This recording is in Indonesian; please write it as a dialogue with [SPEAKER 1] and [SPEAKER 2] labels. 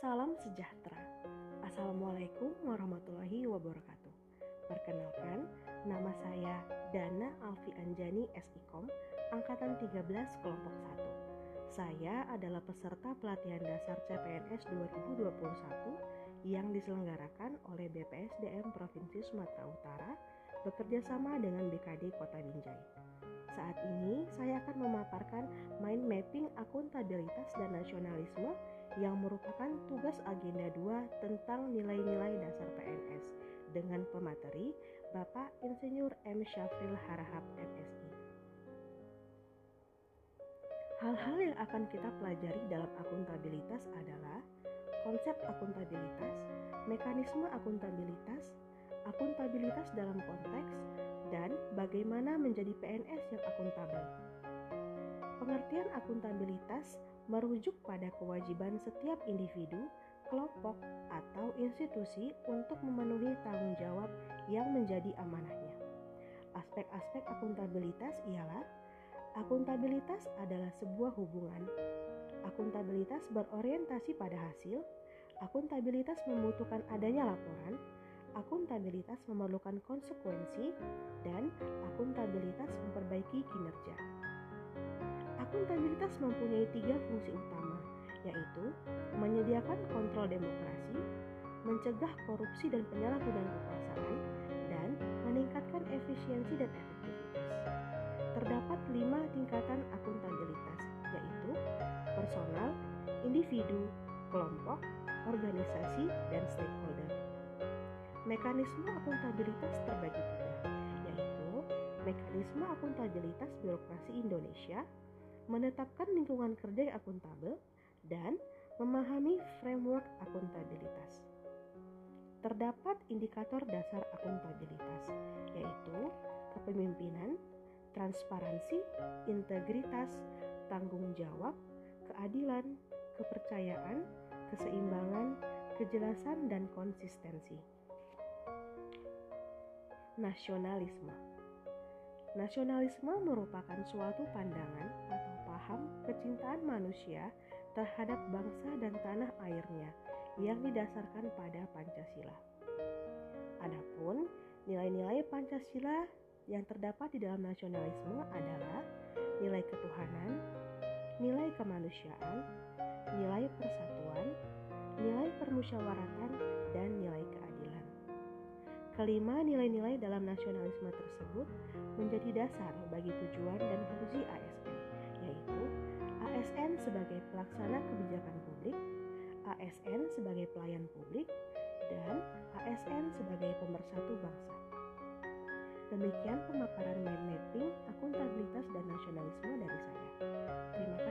[SPEAKER 1] Salam sejahtera. Assalamualaikum warahmatullahi wabarakatuh. Perkenalkan, nama saya Dana Alfi Anjani SIKOM, Angkatan 13 Kelompok 1. Saya adalah peserta pelatihan dasar CPNS 2021 yang diselenggarakan oleh BPSDM Provinsi Sumatera Utara bekerja sama dengan BKD Kota Binjai. Saat ini saya akan memaparkan mind mapping akuntabilitas dan nasionalisme yang merupakan tugas agenda 2 tentang nilai-nilai dasar PNS dengan pemateri Bapak Insinyur M. Syafril Harahap MSI. Hal-hal yang akan kita pelajari dalam akuntabilitas adalah konsep akuntabilitas, mekanisme akuntabilitas, akuntabilitas dalam konteks, dan bagaimana menjadi PNS yang akuntabel. Pengertian akuntabilitas merujuk pada kewajiban setiap individu, kelompok, atau institusi untuk memenuhi tanggung jawab yang menjadi amanahnya. Aspek-aspek akuntabilitas ialah akuntabilitas adalah sebuah hubungan. Akuntabilitas berorientasi pada hasil, akuntabilitas membutuhkan adanya laporan, akuntabilitas memerlukan konsekuensi, dan akuntabilitas memperbaiki kinerja. Akuntabilitas mempunyai tiga fungsi utama, yaitu menyediakan kontrol demokrasi, mencegah korupsi dan penyalahgunaan kekuasaan, dan meningkatkan efisiensi dan efektivitas. Terdapat lima tingkatan akuntabilitas, yaitu personal, individu, kelompok, organisasi, dan stakeholder. Mekanisme akuntabilitas terbagi tiga, yaitu mekanisme akuntabilitas birokrasi Indonesia, menetapkan lingkungan kerja yang akuntabel, dan memahami framework akuntabilitas. Terdapat indikator dasar akuntabilitas, yaitu kepemimpinan, transparansi, integritas, tanggung jawab, keadilan, kepercayaan, keseimbangan, kejelasan, dan konsistensi. Nasionalisme Nasionalisme merupakan suatu pandangan atau paham kecintaan manusia terhadap bangsa dan tanah airnya yang didasarkan pada Pancasila. Adapun nilai-nilai Pancasila yang terdapat di dalam nasionalisme adalah nilai ketuhanan, nilai kemanusiaan, nilai persatuan, nilai permusyawaratan, dan nilai keadilan. Kelima nilai-nilai dalam nasionalisme tersebut menjadi dasar bagi tujuan dan fungsi ASN, yaitu ASN sebagai pelaksana kebijakan publik, ASN sebagai pelayan publik, dan ASN sebagai pemersatu bangsa. Demikian pemaparan mind mapping, akuntabilitas, dan nasionalisme dari saya. Terima kasih.